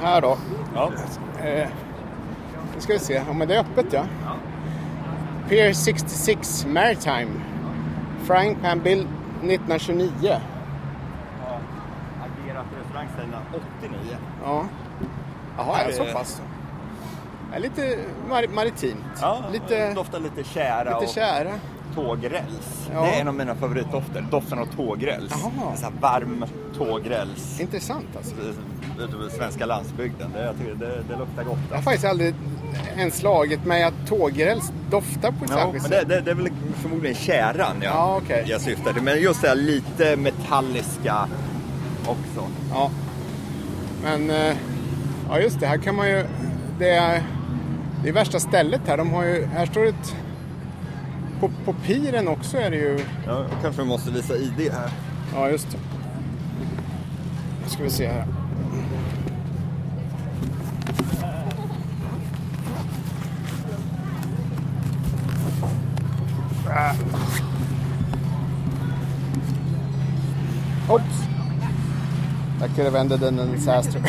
Här då. Ja. Eh, nu ska vi se. Ja, men det är öppet ja. Pier 66 Maritime. Frying Pan Bill 1929. Agerat restaurang sedan 89. Ja. Jaha, är det så pass? Lite mar- maritimt. Ja, lite, doftar lite kära lite och kära. tågräls. Ja. Det är en av mina favoritdofter. Doften av tågräls. En sån här varm tågräls. Intressant alltså. Ute på svenska landsbygden. Det, jag tycker det, det luktar gott. Jag har faktiskt aldrig ens slagit mig att tågräls doftar på ett Ja, särskilt men det, sätt. det, det är väl förmodligen käran jag, Ja, okej. jag syftar till. Men just det här lite metalliska också. Ja. Men, eh, ja just det, här kan man ju... Det är, det är värsta stället här. De har ju, här står det ett... På, på piren också är det ju... Ja, kanske vi måste visa ID här. Ja, just det. Nu ska vi se här. Ah. Oops. That could have ended in a disaster.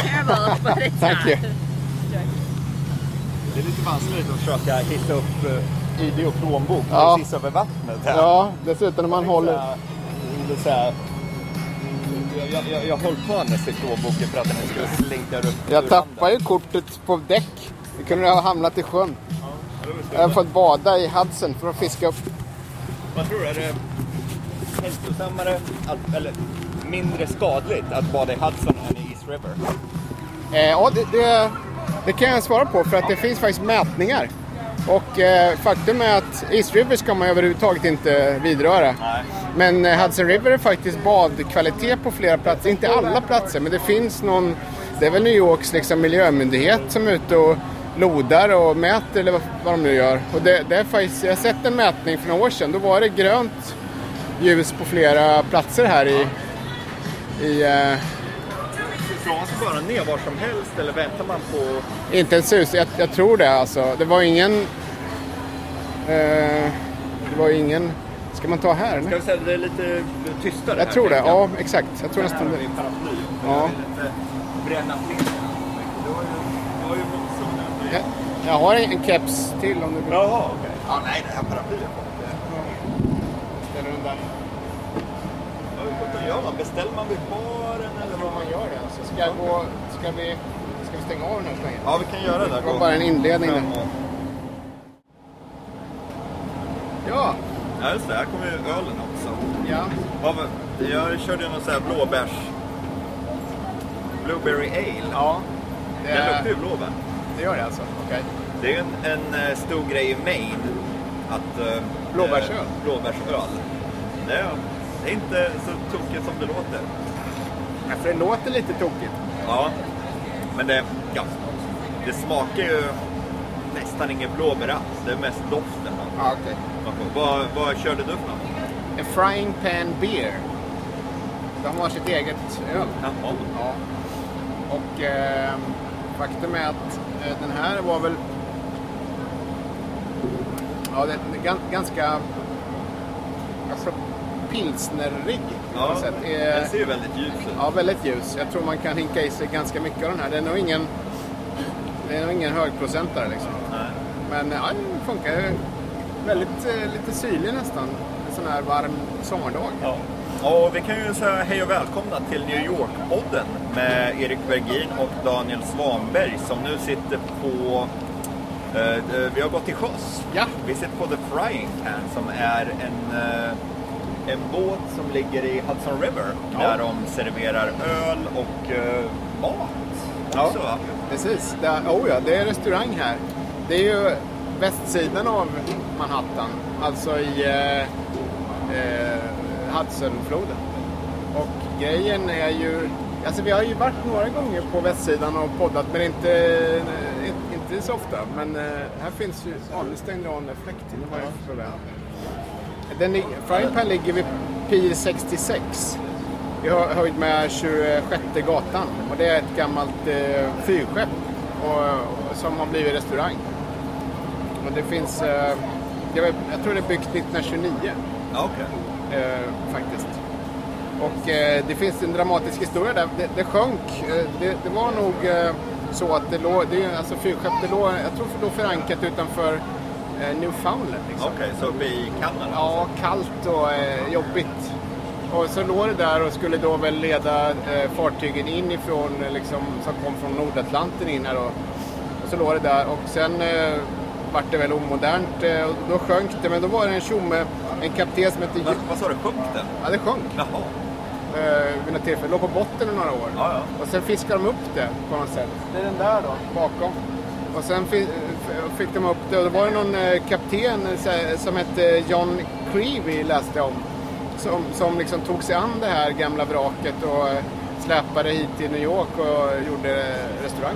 Thank you. Det är lite vanskligt att försöka hitta upp eh, ID och plånbok Ja. precis över vattnet här. Ja, dessutom när man håller... Är så här, jag, jag, jag, jag höll på annars i plånboken för att den skulle slinka upp Jag tappade ju kortet på däck. Det kunde ha hamnat i sjön. Jag har fått bada i Hudson för att fiska upp. Vad tror du? Är det hälsosammare, att, eller mindre skadligt att bada i Hudson än i East River? Eh, ja, det, det, det kan jag svara på för att det finns faktiskt mätningar. Och eh, faktum är att East River ska man överhuvudtaget inte vidröra. Nej. Men eh, Hudson River är faktiskt badkvalitet på flera platser. Inte alla platser, men det finns någon... Det är väl New Yorks liksom, miljömyndighet som är ute och lodar och mäter eller vad, vad de nu gör. Och det, det är faktiskt, jag har sett en mätning för några år sedan. Då var det grönt ljus på flera platser här i... i eh, Dras bara ner var som helst eller väntar man på... Inte en sus, jag, jag tror det alltså. Det var ingen... Eh, det var ingen... Ska man ta här? Ska vi säga det är lite tystare Jag här, tror det, jag. ja exakt. Jag tror nästan det. Ja. Jag har en, keps till om du vill. Jaha, okej. Ja, nej, det här paraplyet får inte... Ställer den där. Ja, Hur sjutton gör man? Beställer man vid baren eller Jag tror man gör det alltså. Ska jag gå... Ska vi... Ska vi stänga av den här så länge? Ja, vi kan göra det. Det var bara en inledning där. Fram och- Ja. Ja, just det. Här kommer ju ölen också. Ja. Jag körde ju någon sån här blåbärs... Blueberry ale. Ja. Det, Den luktar ju blåbär. det gör det alltså? Okej. Det är ju en, en eh, stor grej i Maine att... eh, Blåbärsöl? eh, Blåbärsöl. Det är, det är inte så tokigt som det låter. Ja, för det låter lite tokigt. Ja, men det, ja, det smakar ju nästan ingen blåbär alls. Det är mest doften. Ja, får. Vad, vad körde du för något? En frying pan beer. De har sitt eget öl. Jaha. Ja. Och eh, faktum är att eh, den här var väl... Ja, det ganska... Pilsnerrig på Ja, något sätt. Den ser ju väldigt ljus ut. Ja, väldigt ljus. Jag tror man kan hinka i sig ganska mycket av den här. Det är nog ingen, det är nog ingen högprocentare liksom. Nej. Men ja, den funkar ju väldigt eh, lite syrlig nästan. En sån här varm sommardag. Ja. Och vi kan ju säga hej och välkomna till New York-podden med Erik Bergin och Daniel Svanberg som nu sitter på... Eh, eh, vi har gått till sjöss. Ja. Vi sitter på The Frying Pan som är en, eh, en båt som ligger i Hudson River Ja. där de serverar öl och eh, mat också. va? Precis. Det, oh ja, det är restaurang här. Det är ju västsidan av Manhattan. Alltså i eh, eh, Hudsonfloden. Och grejen är ju... Alltså vi har ju varit några gånger på västsidan och poddat men inte, inte, inte så ofta. Men eh, här finns ju... Ja, nu där fläkten. Det var ju för väl. Den, Frying Pan ligger vid Pier 66. Vi har höjd med 26 gatan och det är ett gammalt eh, fyrskepp och, som har blivit restaurang. Och det finns, eh, jag, vet, jag tror det är byggt 1929 Ja, okej. eh, faktiskt. Och eh, det finns en dramatisk historia där. Det, det sjönk. Eh, det, det var nog eh, så att det låg, det är alltså fyrskepp, det låg, jag tror det låg förankrat utanför Newfoundland. Liksom. Okej, så uppe i Kanada? Ja, kallt och eh, jobbigt. Och så låg det där och skulle då väl leda eh, fartygen inifrån, eh, liksom, som kom från Nordatlanten in här då. Och så låg det där och sen eh, vart det väl omodernt eh, och då sjönk det. Men då var det en tjomme, en kapten som hette... Vad, vad sa du, sjönk den? Ja, det sjönk Jaha. eh, vid något tillfälle. Låg på botten i några år. Ja, ja. Och sen fiskade de upp det på något sätt. Det är den där då, bakom. Och sen fick de upp det och då var det någon eh, kapten eh, som hette John Creevy läste om. Som, som liksom tog sig an det här gamla vraket och eh, släpade hit till New York och gjorde restaurang.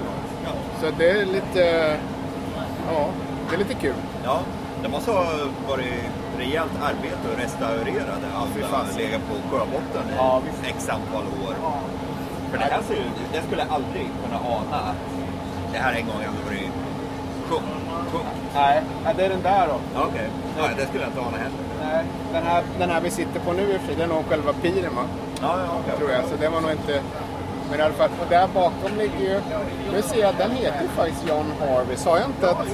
Så det är lite, eh, ja, det är lite kul. ja. Det måste ha varit rejält arbete att restaurera det. Det har legat på sjöbotten i Ja, x antal år. För det här ser ju, jag skulle aldrig kunna ana att det här en gång hade varit sjunk. sjunk. Nej, det är den där då. Okej, ja, det skulle jag inte ana heller. Nej, den här, den här vi sitter på nu i och för sig, det är nog själva piren va? Ja, ja, okej. tror jag. Så det var nog inte... Men i alla fall, och där bakom ligger ju... Nu ser jag, den heter ju faktiskt John Harvey. Sa jag inte att...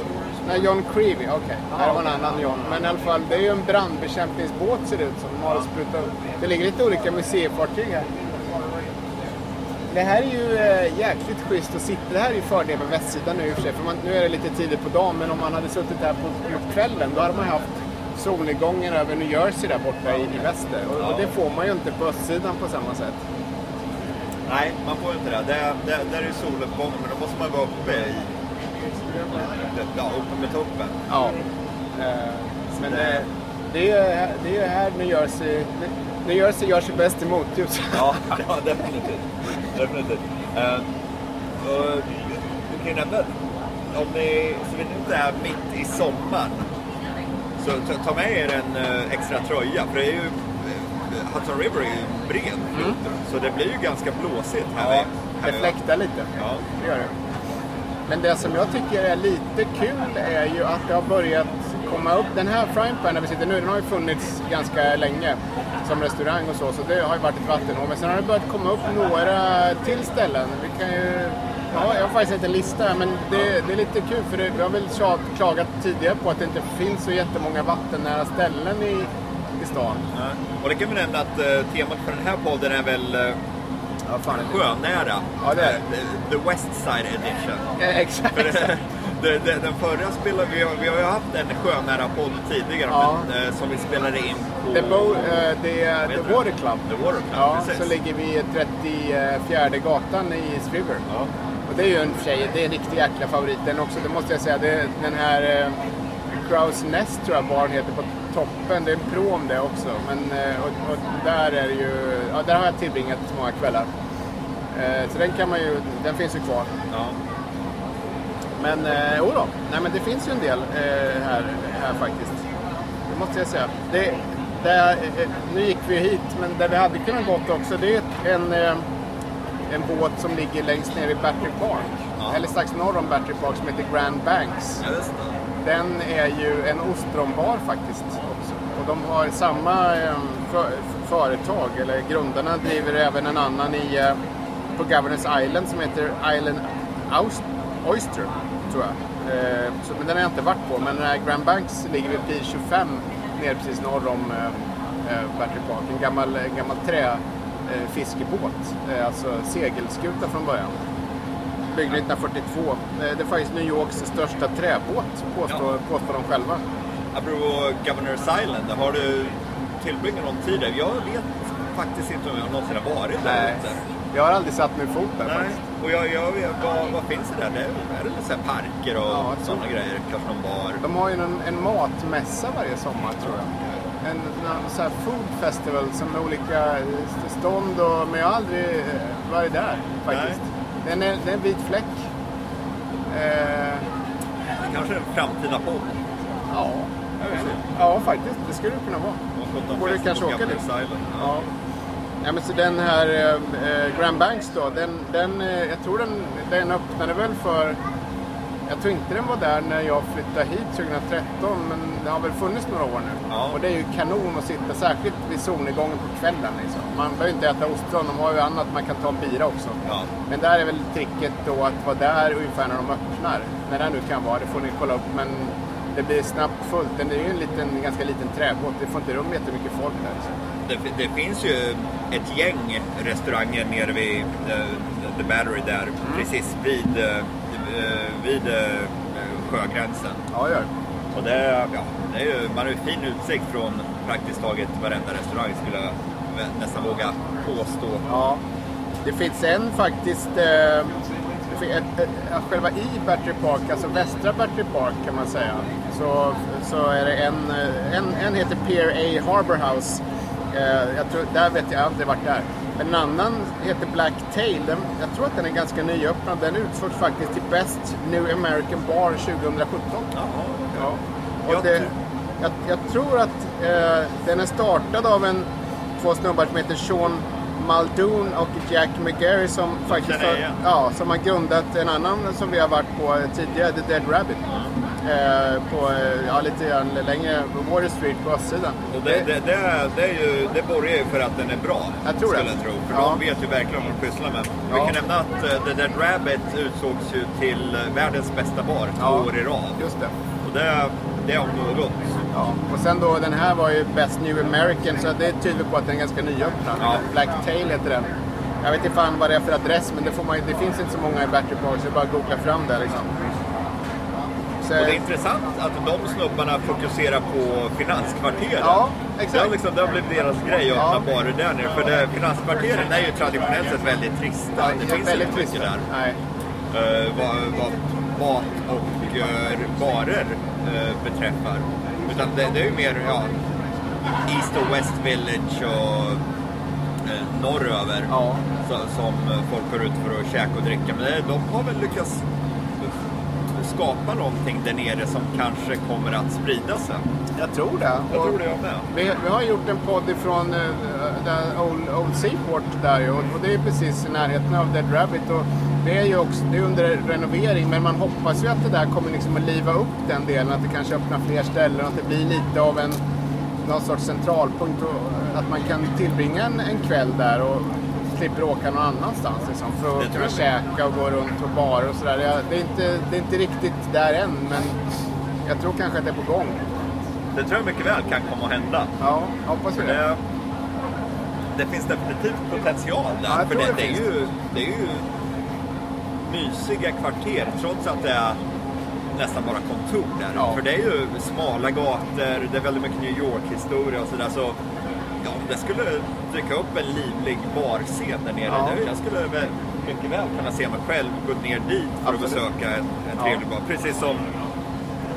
Nej, John Creevy. Okej, det var en annan John. Men i alla fall, det är ju en brandbekämpningsbåt ser det ut som. De har sprutat upp. Det ligger lite olika museifartyg här. Det här är ju eh, jäkligt schysst att sitta. Det här är ju fördel med västsidan nu i och för sig. För man, nu är det lite tidigt på dagen, men om man hade suttit här på, på kvällen då hade man ju haft solnedgången över New Jersey där borta i, i väster. Och, och det får man ju inte på östsidan på samma sätt. Nej, man får ju inte det. det, det där är ju soluppgången, men då måste man vara uppe i... Ja, uppe med toppen. Ja. Eh, men det, det, är, ju- det är ju här New Jersey, New Jersey gör sig bäst i motljus. Ja, ja definitivt. definitivt. Uh, och, du kan ju nämna, om ni, så vi inte är mitt i sommaren, så ta, ta med er en eh, extra tröja. För det är ju, Hudson River är ju bred flod, så det blir ju ganska blåsigt här. Ja, här det fläktar lite. Ja. Det gör det. Men det som jag tycker är lite kul är ju att det har börjat komma upp. Den här frying pan där vi sitter nu, den har ju funnits ganska länge som restaurang och så, så det har ju varit ett vattenhål. Men sen har det börjat komma upp några till ställen. Vi kan ju... Ja, jag har faktiskt inte en lista här, men det, det är lite kul för det, vi har väl tjat- klagat tidigare på att det inte finns så jättemånga vattennära ställen i, i stan. Ja. Och det kan vi nämna att eh, temat för den här podden är väl uh, Ja, sjönära. Ja, det är det. Eh, The West Side Edition. Eh, Exakt. För det, det, den förra spelade vi, vi har ju haft en sjönära podd tidigare Ja. men, eh, som vi spelade in på The, Bo, eh, det är Vad The det? Water Club. The Water Club, Ja, precis. så ligger vi 34 gatan i East River. Ja. Och det är ju en sig, det är en riktig jäkla favorit. Den också, det måste jag säga. Det den här eh, Crows Nest tror jag baren heter på toppen. Det är en prom det också. Men, eh, och, och där är ju, ja, där har jag tillbringat många kvällar. Eh, så den kan man ju, den finns ju kvar. Ja. Men eh, oh då. Nej, men det finns ju en del eh, här, här faktiskt. Det måste jag säga. Det, där, eh, nu gick vi hit, men där vi hade kunnat gått också, det är en, eh, en båt som ligger längst ner i Battery Park. Ja. Eller strax norr om Battery Park som heter Grand Banks. Ja. Den är ju en ostronbar faktiskt också. Och de har samma eh, för, företag, eller grundarna driver även en annan i, eh, på Governors Island som heter Island Oyster, tror jag. Eh, så, men den har jag inte varit på, men den här Grand Banks ligger vid Pir 25 nere precis norr om eh, eh, Battery Park. En gammal, en gammal trä eh, fiskebåt, eh, alltså segelskuta från början. Byggd 1942. Eh, Det är faktiskt New Yorks största träbåt, påstår, Ja. påstår de själva. Apropå Governor's Island, har du tillbringat någon tid där? Jag vet faktiskt inte om jag någonsin har varit där Nej, ute. jag har aldrig satt min fot där Nej, faktiskt. Och jag, jag vet, vad, vad finns det där? Det är, är det så parker och Ja, sådana det. grejer? Kanske någon bar? De har ju en, en matmässa varje sommar tror jag. En, en så här food festival som med olika stånd och, men jag har aldrig eh, varit där faktiskt. Den är, det är en vit fläck. Eh, Kanske en framtida podd. ja. Ja, faktiskt. Det skulle det kunna vara. Borde kanske åka dit. Ja. Ja, men så den här eh, eh, Grand Banks då, den, den, eh, jag tror den, den öppnade väl för, jag tror tror inte den var där när jag flyttade hit 2013, men den har väl funnits några år nu. Ja. Och det är ju kanon att sitta, särskilt vid solnedgången på kvällen. Liksom. Man behöver inte äta ostron, de har ju annat, man kan ta en bira också. Ja. Men där är väl tricket då att vara där ungefär när de öppnar. När det nu kan vara, det får ni kolla upp. Men det blir snabbt fullt. Det är ju en liten, ganska liten träbåt, det får inte rum jättemycket folk där. Liksom. Det, det finns ju ett gäng restauranger nere vid The, the Battery där, precis vid, eh, eh, vid eh, sjögränsen. Ja, gör. Och det, ja, det är ju, man har ju fin utsikt från praktiskt taget varenda restaurang skulle jag nästan våga påstå. Ja. Det finns en faktiskt, eh, ett, ett, ja, själva i Battery Park, alltså västra Battery Park kan man säga, så, så är det en, eh, en, en heter Pier A Harbour House. Eh, jag tror, där vet jag, jag har aldrig varit där. En annan heter Black Tail. Den, jag tror att den är ganska nyöppnad. Den utsågs faktiskt till Best New American Bar 2017. Jaha. Ja. Jag Och det, tror- jag, jag tror att eh, den är startad av en, två snubbar som heter Sean Muldoon och Jack McGarry som faktiskt har, ja, som har grundat en annan som vi har varit på tidigare, The Dead Rabbit. Eh, på eh, ja, lite längre på Water Street på östsidan. Och det, det, det, det, är ju, det borgar ju för att den är bra. Jag tror det. skulle jag tro. För Ja. de vet ju verkligen vad de pysslar med. Ja. Vi kan nämna att eh, The Dead Rabbit utsågs ju till världens bästa bar två Ja. år i rad. Just det. Och det, det är om något. Ja. Och sen då, den här var ju Best New American, så det tyder på att den är ganska nyöppnad. Ja. Black Tail heter den. Jag vet inte fan vad det är för adress, men det, får man, det finns inte så många i Battery Park, så det är bara att googla fram det liksom. Så, Och det är intressant att de snubbarna fokuserar på finanskvarteren. Ja, Det exakt. har, liksom, det har blivit deras grej att Ja. öppna barer där nere. För det, finanskvarteren är ju traditionellt sett väldigt trista. Ja, det det finns väldigt inte mycket där. Nej. eh, vad, vad mat och eh, barer eh, beträffar. Utan det, det är ju mer ja, East och West Village och eh, norröver Ja. så, som folk går ut för att käka och dricka. Men det, de har väl lyckats skapa någonting där nere som kanske kommer att sprida sig. Jag tror det. Jag tror det jag med. Vi, vi har gjort en podd ifrån uh, där Old, Old Seaport där ju, och, det är precis i närheten av Dead Rabbit. Och det är ju också det är under renovering men man hoppas ju att det där kommer liksom att liva upp den delen. Att det kanske öppnar fler ställen och att det blir lite av en någon sorts centralpunkt. Och, eh, att man kan tillbringa en, en kväll där och slipper åka någon annanstans liksom, för att kunna käka och gå runt på barer och sådär. Det, är inte- det är inte riktigt där än men jag tror kanske att det är på gång. Det tror jag mycket väl kan komma att hända. Ja, hoppas vi det. Det, det finns definitivt potential där. Ja, för det, det är ju, det är ju mysiga kvarter trots att det är nästan bara kontor där. Ja. För det är ju smala gator, det är väldigt mycket New York-historia och sådär. Så det skulle dyka upp en livlig barscen där nere, Ja. det, jag skulle väl mycket väl kunna se mig själv gå ner dit för Absolut. att besöka en, en Ja. trevlig bar. Precis som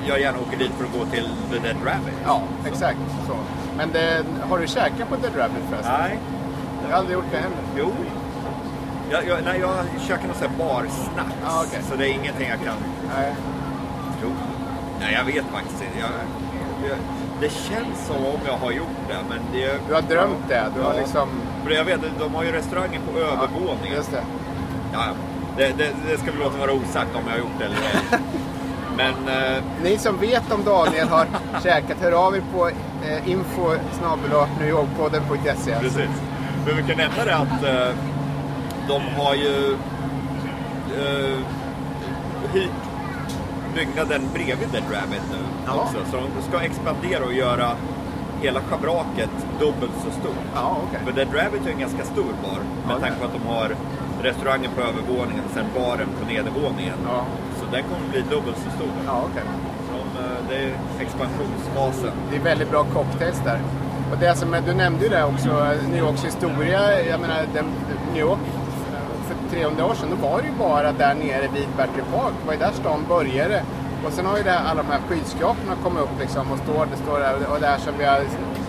jag gärna åker dit för att gå till The Dead Rabbit. Ja, exakt så. Men det, har du käkat på Dead Rabbit förresten? Nej, Jag har aldrig gjort det heller. Jo. Jag, jag, nej, jag käkar någon sån här barsnacks. Ah, okej. Så det är ingenting jag kan Nej. tro. Nej, jag vet faktiskt inte. Jag, jag, det känns som om jag har gjort det, men det... Du har drömt det. Du har Ja. liksom... För jag vet, de har ju restauranger på övervåningen. Just det. Ja, det, det, det ska vi låta vara osagt om jag har gjort det eller ej. Men eh, Ni som vet om Daniel har käkat, hör av er på eh, info newyorkpodden.se. Precis. Men vi kan nämna det att eh, de har ju eh, hyrt byggnaden bredvid Dead Rabbit nu Ja. också. Så de ska expandera och göra hela schabraket dubbelt så stort. Ja, okej. För Dead Rabbit är en ganska stor bar med Ja, tanke på att de har restaurangen på övervåningen och sen baren på nedervåningen. Ja. Så den kommer bli dubbelt så stor. Ja, okej. Så eh, det är expansionsfasen. Det är väldigt bra cocktails där. Och det som, du nämnde ju det också, New Yorks historia. Jag menar, den, New York 300 år sedan, då var det ju bara där nere vid Battery Park. Det var ju där stan började. Och sen har ju det här, alla de här skyskraporna kommit upp liksom och står, det står där. Och det här som vi har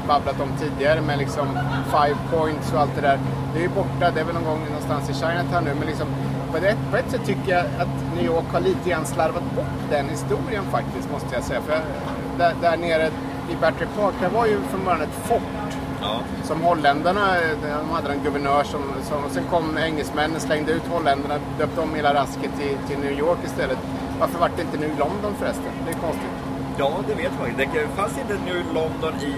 babblat om tidigare med liksom Five Points och allt det där. Det är ju borta, det är väl någon gång någonstans i Chinatown nu. Men liksom, på ett, på ett sätt tycker jag att New York har lite grann slarvat bort den historien faktiskt, måste jag säga. För där, där nere i Battery Park, det var ju från början ett fort. Ja. Som holländarna, de hade en guvernör som, som sen kom engelsmännen, slängde ut holländarna, döpte om hela rasket till, till New York istället. Varför vart det inte nu London förresten? Det är konstigt. Ja, det vet man inte. Det fanns inte New London i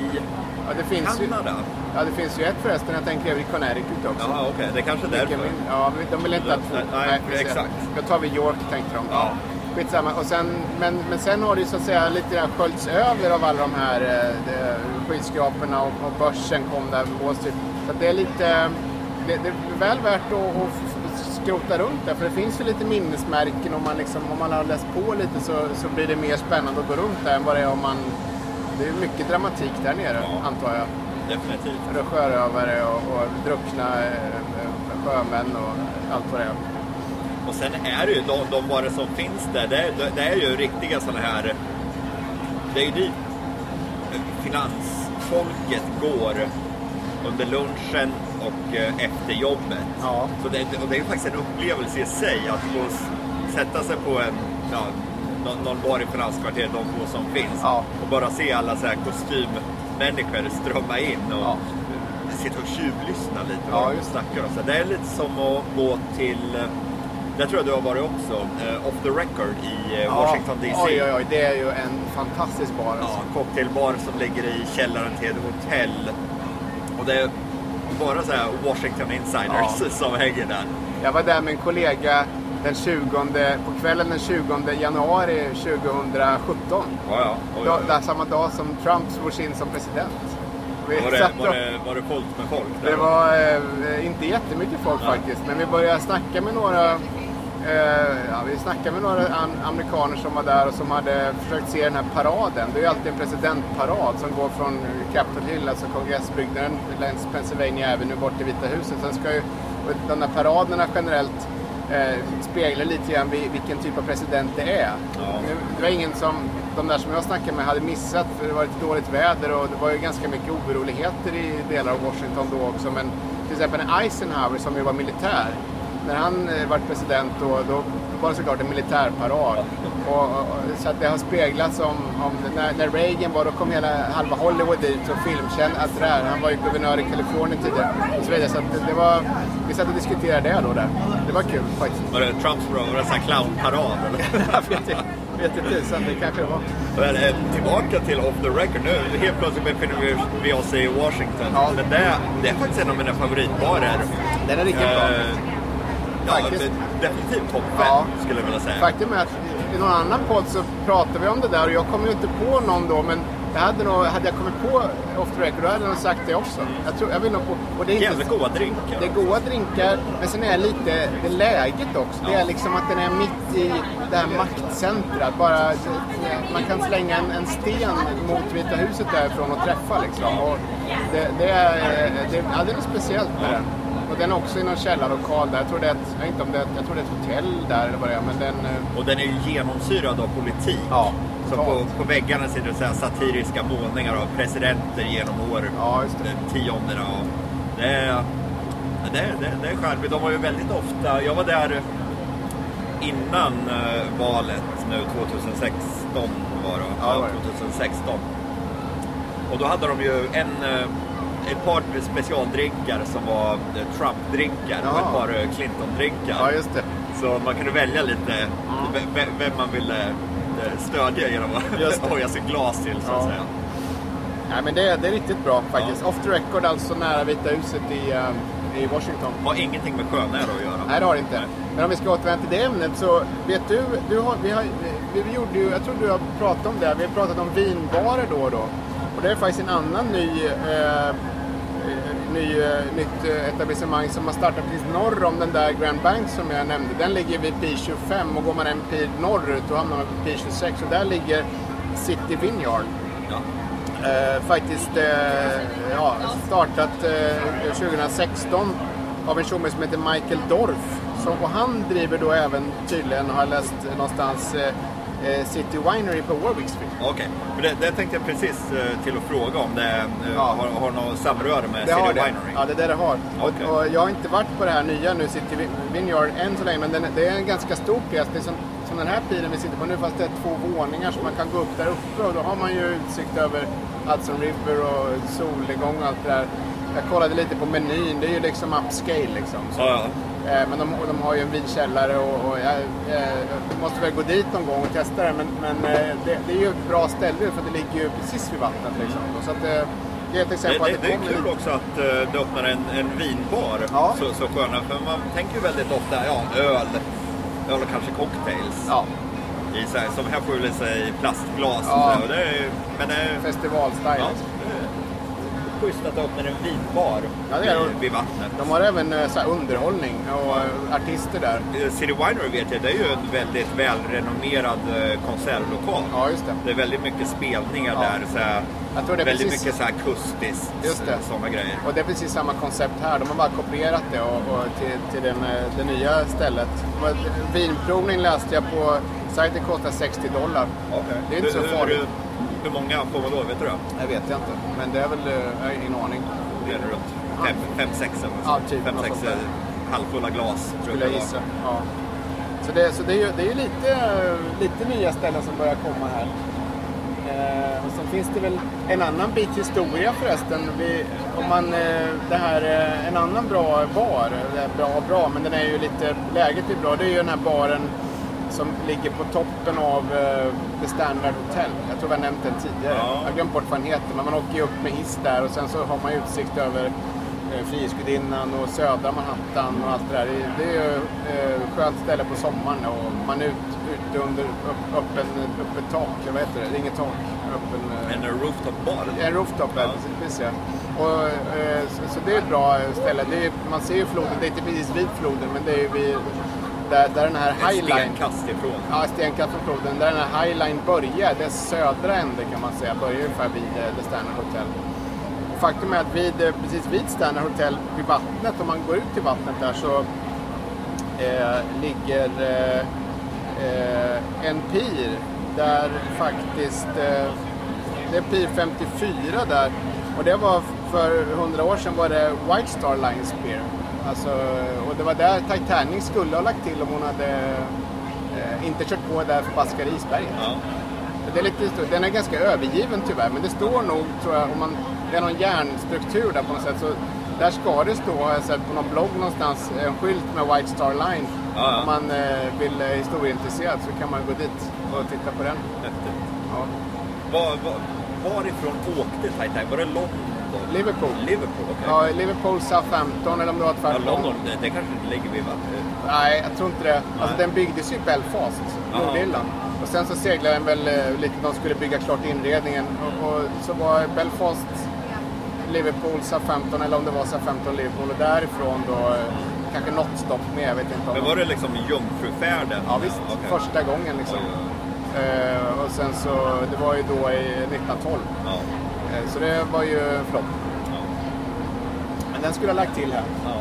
Ja, det finns ju, Kanada? ja, det finns ju ett förresten. Jag tänker i Connecticut också. Jaha, okej. Det är kanske är därför. Ja, de vill inte att... Nej, nej, precis. exakt. Då tar vi York tänkte de. Ja. Skitsamma. Och sen, men, men sen har det ju så att säga lite grann sköljts över av alla de här eh, skyskraporna och, och börsen kom där på Wall Street. Så det är lite... Det, det är väl värt att, att skrota runt där. För det finns ju lite minnesmärken. Om man, liksom, om man har läst på lite så, så blir det mer spännande att gå runt där än vad det är om man... Det är mycket dramatik där nere, Ja. antar jag. Definitivt. Sjörövare och, och druckna eh, sjömän och allt vad det är. Och sen är det ju de, de varor som finns där, det, det är ju riktiga sådana här... Det är ju dit finansfolket går under lunchen och eh, efter jobbet. Ja. Så det, och det är ju faktiskt en upplevelse i sig att få sätta sig på en, ja, någon, någon bar i finanskvarteret, de få som finns, Ja. och bara se alla så här kostymmänniskor strömma in och Ja. sitta och tjuvlyssna lite Ja, vad de just det. snackar om. Så det är lite som att gå till, eh, där tror jag du har varit också, eh, Off the Record i eh, Washington DC. Oj, oj, oj. Det är ju en fantastisk bar. Ja, Alltså. cocktailbar som ligger i källaren till ett hotell. Och det är bara så här Washington insiders Ja. som hänger där. Jag var där med en kollega den 20, på kvällen den 20 januari 2017. Ja, ja. Oj, oj, där, samma dag som Trump svogs in som president. Vi Var, det, var, det, var det folk med folk där? Det var eh, inte jättemycket folk Ja. faktiskt, men vi började snacka med några ja, vi snackade med några an- amerikaner som var där och som hade försökt se den här paraden. Det är ju alltid en presidentparad som går från Capitol Hill, alltså kongressbyggnaden, längs Pennsylvania Avenue bort till Vita huset. Sen ska ju de här paraderna generellt eh, speglar lite grann vi- vilken typ av president det är. Ja. Nu, Det var ingen som, de där som jag snackade med hade missat för det var lite dåligt väder och det var ju ganska mycket oroligheter i delar av Washington då också. Men till exempel Eisenhower som ju var militär, när han eh, var president då, då var det såklart en militärparad. Och, och, så att det har speglats om, om när, när Reagan var, då kom hela halva Hollywood dit och filmkänd, alltså där, han var ju guvernör i Kalifornien tidigare och så vidare. Så att det, det var, vi satt och diskuterade det då där. Det var kul faktiskt. Var det Trumps var det en sån här clownparad eller? Jag vet inte, vet inte tusan, det kanske det var. Men, eh, tillbaka till Off the Record. Nu helt plötsligt befinner vi- oss i Washington. Ja. Men det, det är faktiskt en av mina favoritbarer. Den är riktigt bra. Ja, Faktiskt. definitivt topp fem Ja. skulle jag vilja säga. Faktum är att i någon annan podd så pratade vi om det där och jag kom ju inte på någon då men jag hade, nog, hade jag kommit på off the record då hade jag nog sagt det också. Jag, tror, jag vill nog på, och det är Jävligt goda drinkar. Det är goda drinkar, men sen är det lite det läget också. Det är Ja. liksom att den är mitt i det här maktcentrat. Bara, man kan slänga en, en sten mot Vita huset därifrån och träffa liksom. Och det, det, är, det, ja, det är något speciellt med den. Och den är också i någon källarlokal där. Jag tror det är ett, jag vet inte om det är, jag tror det är ett hotell där eller vad det är. Men den, eh, Och den är ju genomsyrad av politik. Ja, Så på, på väggarna sitter det så här satiriska målningar av presidenter genom år. Ja, just det. Tiondena. Och det, är, det, är, det, är- det är charmigt. De var ju väldigt ofta... Jag var där innan eh, valet nu 2016 var det. Ja, det var det. 2016. Och då hade de ju en, eh, ett par specialdrinkar som var eh, Trump-drinkar och Ja. ett par eh, Clinton-drinkar. ja, just det. Så man kunde välja lite ve- vem man ville eh, stödja genom att hoja sitt glas till så att Ja. säga. Nej, men det, det är riktigt bra faktiskt. Off the record alltså nära Vita huset i, eh, i Washington. Har ingenting med sjönära att göra. Nej, det har det inte. Men om vi ska återvända till det ämnet så vet du, du har, vi, har, vi, vi gjorde ju, jag tror du har pratat om det, vi har pratat om vinbarer då och då. Och det är faktiskt en annan ny, eh, ny, eh, nytt eh, etablissemang som har startat precis norr om den där Grand Bank som jag nämnde. Den ligger vid Pi 25 och går man en pil norrut då hamnar man på Pi 26 och där ligger City Vineyard. Ja. Eh, faktiskt eh, ja, startat eh, 2016 av en tjomme som heter Michael Dorf. Så, och han driver då även tydligen, har jag läst någonstans, eh, City Winery på Warwick Street. Okej, för det, det tänkte jag precis eh, till att fråga om det eh, Ja. har, har något samröre med Det City har det. Winery. Ja, det är det det har. Okej. Och, och jag har inte varit på det här nya nu, City Vin- Vineyard, än så länge. Men den, det är en ganska stor pjäs. Det är som, som den här pilen vi sitter på nu, fast det är två våningar. Så man kan gå upp där uppe och då har man ju utsikt över Hudson River och solnedgång och allt det där. Jag kollade lite på menyn, det är ju liksom upscale liksom. Så Ja, ja. Eh, men de, de har ju en vinkällare och, och jag, jag måste väl gå dit någon gång och testa det. Men, men eh, det, det är ju ett bra ställe för det ligger ju precis vid vattnet. Liksom. Så att, eh, det är Det, det, det, är kul också att eh, det öppnar en, en vinbar. Ja. Så, så sköna, för man tänker ju väldigt ofta ja, öl, öl och kanske cocktails. Ja, I, så här, som här får i sig plastglas. Ja. Och det är, men det är, festivalstyle. ja, schysst att det öppnar en vinbar Ja, det är vid, vid vattnet. De har även eh, så här, underhållning och eh, artister där. Eh, City Winery vet jag, det är ju en väldigt välrenommerad konsertlokal. Ja, just det. Det är väldigt mycket spelningar Ja. där. Så här, Jag tror det är väldigt precis- mycket så här akustiskt. Just det. Sådana grejer. Och det är precis samma koncept här. De har bara kopierat det och, och till, till den, det nya stället. Vinprovning läste jag på sajten kostar 60 dollar. Det är inte så hur, farligt. Hur, hur många får man då? Vet du det? Det vet jag inte. Men det är väl, eh, jag har ingen aning. Det är runt fem, fem sex eller typ eh, halvfulla glas. Skulle jag det gissa. Ja. Så, det, så det är ju det är lite, lite nya ställen som börjar komma här. Eh, och sen finns det väl en annan bit historia förresten. Vi, om man, eh, det här, en annan bra bar, eh, bra och bra, men den är ju lite, läget är bra. Det är ju den här baren som ligger på toppen av eh, The Standard Hotel. Jag tror vi har nämnt den tidigare. Ja. Jag har glömt bort vad den heter, men man åker ju upp med hiss där och sen så har man utsikt över eh, Frihetsgudinnan och södra Manhattan och allt det där. Det- är ju eh, skönt ställe på sommaren och man är ut, ute under upp, öppen, öppet tak, eller vad heter det? Det är inget tak. Öppen, En rooftop bar. en rooftop, ja. Precis, ja. Och, så, så det är ett bra ställe. Är, man ser ju floden, det är inte precis vid floden, men det är ju vid, där, där den här highline... stenkast ifrån. Ja, stenkast från floden. Där den här highline börjar, dess södra ände kan man säga, börjar ungefär vid eh, The Standard Hotel. Och faktum är att vid, eh, precis vid Standard Hotel, vid vattnet, om man går ut till vattnet där så eh, ligger eh, eh, en pir där faktiskt, eh, det är pir 54 där. Och det var för 100 år sedan var det White Star Line Spear. Alltså, och det var där Titanic skulle ha lagt till om hon hade eh, inte kört på där förbaskade isberget. Ja. Det är lite, den är ganska övergiven tyvärr, men det står nog, tror jag, om man, det är någon järnstruktur där på något sätt. Så där ska det stå, har jag sett på någon blogg någonstans, en skylt med White Star Line. Ja, ja. Om man eh, vill eh, historieintresserad så kan man gå dit och titta på den. Häftigt. Ja. Var, var, varifrån åkte Titanic? Var det London? Liverpool. Liverpool, okej. Ja, Liverpool, Southampton eller om det var Ja, tvärtom. London, det, det kanske inte ligger vid vattnet. Nej, jag tror inte det. Alltså den byggdes ju i Belfast. Nordirland. Och sen så seglade den väl eh, lite, de skulle bygga klart inredningen. Och, och så var Belfast, Liverpool, Southampton eller om det var Southampton, Liverpool och därifrån då eh, kanske något stopp med, jag vet inte om Men var det liksom jungfrufärden? Ja visst, okej. första gången liksom. Oj, oj, Eh, och sen så, det var ju då i 1912. Ja. Eh, så det var ju. Ja. Men den skulle ha lagt till här. Ja.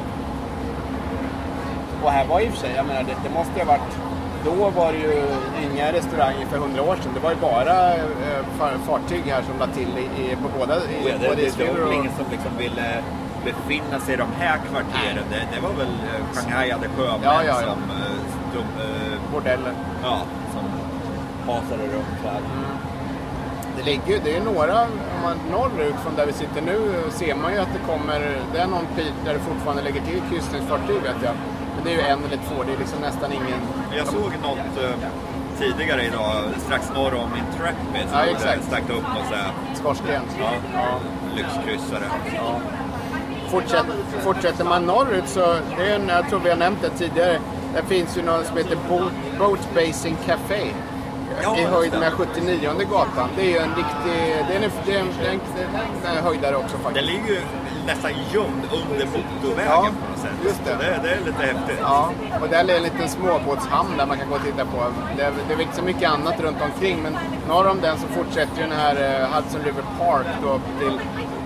Och här var i och för sig, jag menar det, det måste ju ha varit då var det ju inga restauranger för hundra år sedan. Det var ju bara eh, far- fartyg här som la till i, i, på båda, i, Ja, det, både det, det var väl ingen som liksom ville befinna sig i de här kvarteren. Det, det var väl eh, shanghajade sjömän Ja, ja, som, eh, eh, bordeller. ja, som hasade runt här. Det ligger ju, det är några, om man norrut från där vi sitter nu ser man ju att det kommer, det är någon pit där det fortfarande lägger till kryssningsfartyg vet jag. Men det är ju en eller två, det är liksom nästan ingen... Jag såg något eh, tidigare idag, strax norr om Intrepid. Ja, exakt. Stack upp någon sån här Skorsten. ja, Ja. lyxkryssare. Ja. Fortsätt, fortsätter man norrut så, det är en, jag tror vi har nämnt det tidigare, där finns ju något som heter Boat, Boat Basing Café. Ja, I höjd med 79 gatan. Det är ju en riktig, det är en, det är en, det är en, det är en höjdare också Den faktiskt. ligger ju nästan gömd under motorvägen Ja, på något sätt. just det. Det, det är lite häftigt. Ja, och där är en liten småbåtshamn där man kan gå och titta på. Det är, det är inte så mycket annat runt omkring men norr om den så fortsätter ju den här eh, Hudson River Park då upp till,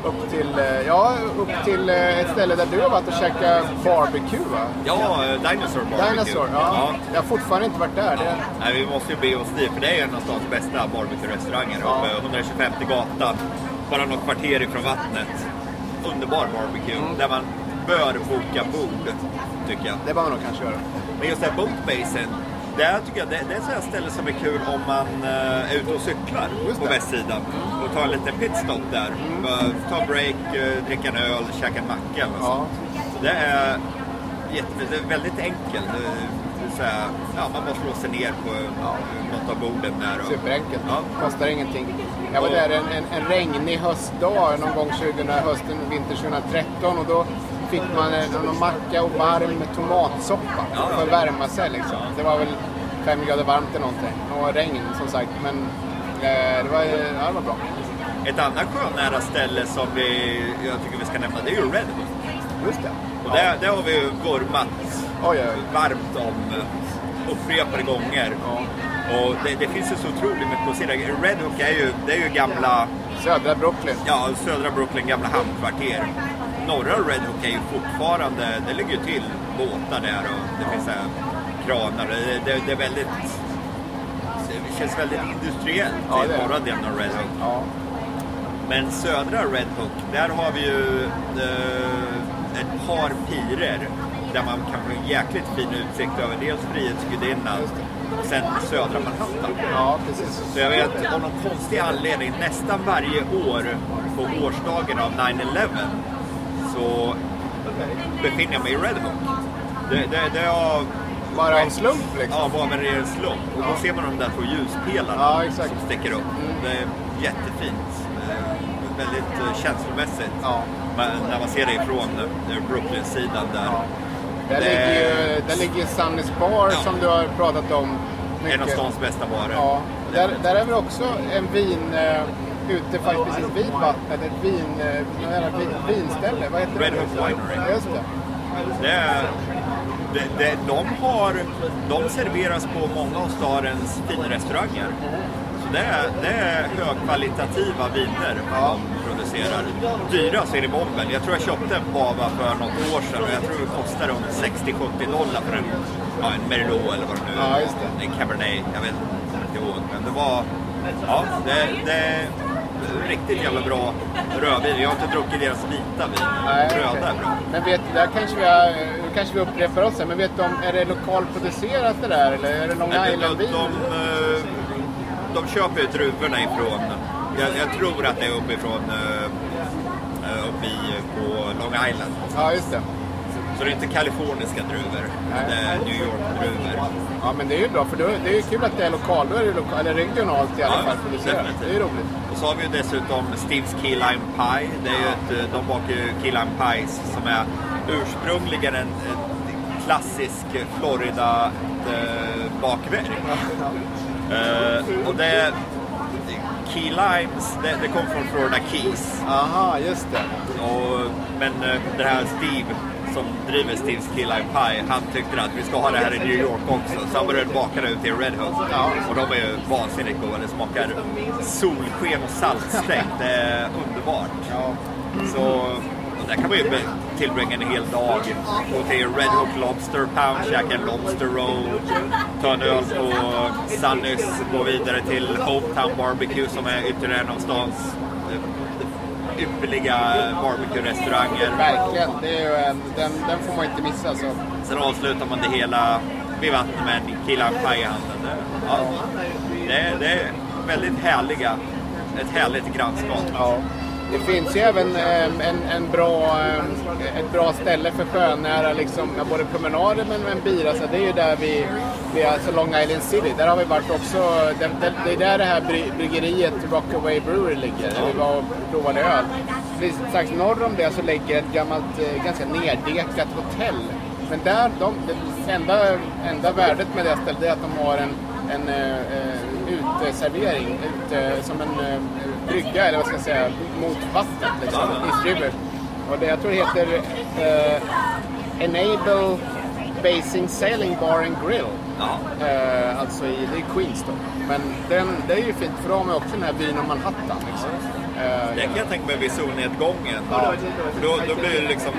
upp till, eh, ja, upp till eh, ett ställe där du har varit och käkat barbecue va? Ja, eh, Dinosaur Barbecue. Dinosaur, ja. Jag har fortfarande inte varit där. Det, Nej, vi måste ju be oss dit, för det är en av stans bästa barbecue-restauranger. Ja. Uppe 125 gatan, bara något kvarter ifrån vattnet. Underbar barbecue, Mm. där man bör boka bord, tycker jag. det bör man nog kanske göra. Men just det här Boat Där tycker jag det, det är ett sånt ställe som är kul om man eh, är ute och cyklar Just på det. Mm. västsidan. Och tar en liten pitstop där. Bara Ta break, eh, dricka en öl, käka en macka eller Ja. Så det är jättefint. Det är väldigt enkelt. Det här, ja, man bara slår sig ner på något av borden där. Och, Superenkelt. Ja. Kostar ingenting. Jag var Och- där en, en, en regnig höstdag någon gång 2000, hösten, vinter 2013 och då fick man en, macka och varm tomatsoppa Ja, ja. för att värma sig liksom. Det var väl fem grader varmt eller någonting. Och regn som sagt. Men eh, det, var, ja, det var bra. Ett annat sjönära ställe som vi, jag tycker vi ska nämna, det är ju Red Hook. Just det. Och där, där har vi ju vurmat Oj, oj, oj. varmt om eh, upprepade gånger. Ja. Och det, det finns ju så otroligt mycket att se. där. Red Hook är ju, det är ju gamla, Södra Brooklyn. ja, södra Brooklyn, gamla hamnkvarter. Norra Red Hook är ju fortfarande, det ligger ju till båtar där och det finns kranar. Det, det, det är väldigt, det känns väldigt industriellt Ja, i norra delen av Red Hook. Ja. Men södra Red Hook, där har vi ju eh, ett par pirer där man kan få en jäkligt fin utsikt över dels Frihetsgudinnan och sen södra Manhattan. ja, precis. Så jag vet, av någon konstig anledning, nästan varje år på årsdagen av 9-11 så befinner jag mig i Red Hook. Det, det, det har Bara en slump liksom. Ja, var med en slump. Och då ser man de där två ljuspelarna Ja, som sticker upp. Det är jättefint. Eh, Väldigt eh, känslomässigt. Ja. Men när man ser det ifrån eh, Brooklyn-sidan där. Ja. Där, Det- ligger ju, där ligger Sunnys Bar Ja. som du har pratat om. En av mycket. stans bästa barer. Ja, där, där är väl också en vin ute faktiskt vid vattnet. Ett vin, vinställe. Vad heter Red det? Hook Winery. Just det. Det är, det, det, de, har, de serveras på många av stadens finrestauranger. Så det är, det är högkvalitativa viner de producerar. Dyrast är det bomben. Jag tror jag köpte en Bava för något år sedan och jag tror det kostar runt 60-70 dollar för en, ja, en Merlot eller vad det nu är. Ja. En Cabernet, jag vet inte ihåg. Men det var, ja, det, det riktigt jävla bra rödvin. Jag har inte druckit deras vita vin. Nej, Röda okej. är bra. Men vet du, där kanske vi, nu kanske vi upprepar oss här, men vet du om, är det lokalproducerat det där eller är det Long Men de, Island-vin? de, eh, de köper ju druvorna ifrån, jag, jag tror att det är uppifrån, uh, uppe i, på Long Island. Ja, just det. Så det är inte kaliforniska druvor, det är New York-druvor. Ja, men det är ju bra för det är ju kul att det är lokal, då är det loka, eller regionalt i alla Ja, fall producerat. Det är ju roligt. Och så har vi ju dessutom Steve's Key Lime Pie. Det är ju ett, eh, de bakar ju Key Lime Pies som är ursprungligen en, en klassisk Florida-bakverk. Eh, och det, Key Limes, det, det kom från Florida Keys. Aha, just det. Och, men eh, den här Steve som driver Steve's Key Lime Pie, han tyckte att vi ska ha det här i New York också. Så han började baka det ute i Red Hook. Ja. Och de är ju vansinnigt goda. Det smakar solsken och saltstänk. Det är underbart. Ja. Så där kan man ju tillbringa en hel dag. Gå till Red Hook Lobster Pound, käka en Lobster Roll, ta en öl på Sunnys, gå vidare till Hometown Barbecue som är ytterligare en av stans ypperliga barbecue-restauranger. Verkligen. Det är ju en, den, den får man inte missa. Så. Sen avslutar man det hela vid vattnet med en Killa Pie i handen. Det- Ja, det, är- det är väldigt härliga, ett härligt grannskap. Ja. Det finns ju även ehm, en, en bra, ehm, ett bra ställe för sjönära liksom, både promenader men men bira. Så det är ju där vi, vi är alltså Long Island City. Där har vi varit också. Det, det, det är där det här bryggeriet Rockaway Brewery ligger. Där vi var och provade öl. Precis strax norr om det så ligger ett gammalt, eh, ganska nerdekat hotell. Men där, de, det enda, enda värdet med det stället är att de har en, en eh, eh, uteservering ute, som en eh, brygga, eller vad ska jag säga, mot vattnet liksom, Ja, East River. Och det, jag tror det heter eh, Enable Basing Sailing Bar and Grill. Ja. Eh, alltså i, det är Queens då. Men den, det är ju fint för då har också den här vyn om Manhattan. Liksom. Eh, Det kan jag tänka mig vid solnedgången. Ja. För då, då blir det liksom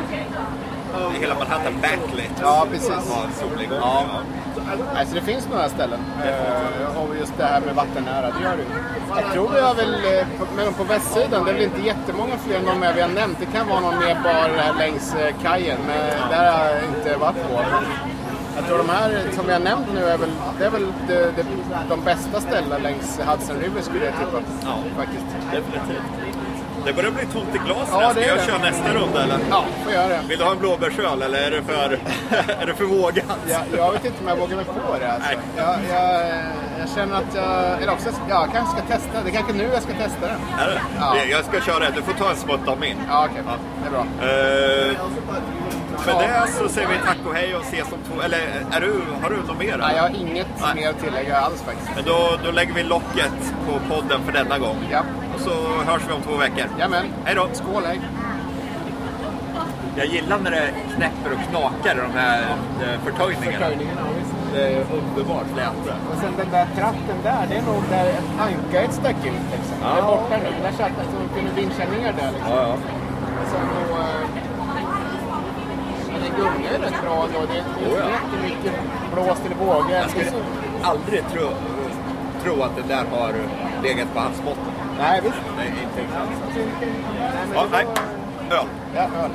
hela Manhattan backlit. Ja, precis. Ja. Alltså det finns några ställen. Eh, och just det här med vattennära, det gör det. Jag tror vi har väl, eh, på, men på västsidan, det är väl inte jättemånga fler än de vi har nämnt. Det kan vara någon mer bar här längs eh, kajen, men där har jag inte varit på. Jag tror de här som har nämnt nu är väl, det är väl de, de, de bästa ställena längs Hudson River skulle jag tippa. Ja. Faktiskt. Definitivt. Det börjar bli tomt i glasen. Ja, Ska jag det. köra nästa runda eller? Ja, får göra det. Vill du ha en blåbärsöl eller är det för, är det för vågat? Jag, jag vet inte om jag vågar mig på det alltså. Nej. Jag, jag, jag känner att jag... Eller också, ja, jag kanske ska testa. Det är kanske nu jag ska testa den. Är det? Ja. Jag ska köra det. Du får ta en smutt av min. Ja, okej. Det är bra. Eh, med det så säger vi tack och hej och ses om två... Eller är du, har du något mer? Nej, jag har inget Nej. mer att tillägga alls faktiskt. Men då, då lägger vi locket på podden för denna gång. Ja, Och så hörs vi om två veckor. Jamen. Hej då! Skål, hej. Jag gillar när det knäpper och knakar i de här eh, förtöjningarna. Förtöjningen, ja. Det är underbart läte. Och sen den där tratten där, det är nog där ankaret stack ut liksom. Ja. Det är borta nu. Där satt jag så kunde ner där liksom. Ja, ja. Och sen då... eh, Men det gungar ju rätt bra ändå. Det, är Oh, ja. jättemycket blåst eller vågor. Jag skulle aldrig tro, tro att det där har legat på havsbotten. Nej, visst. Det är inte men Ja, nej. Öl. Ja, öl.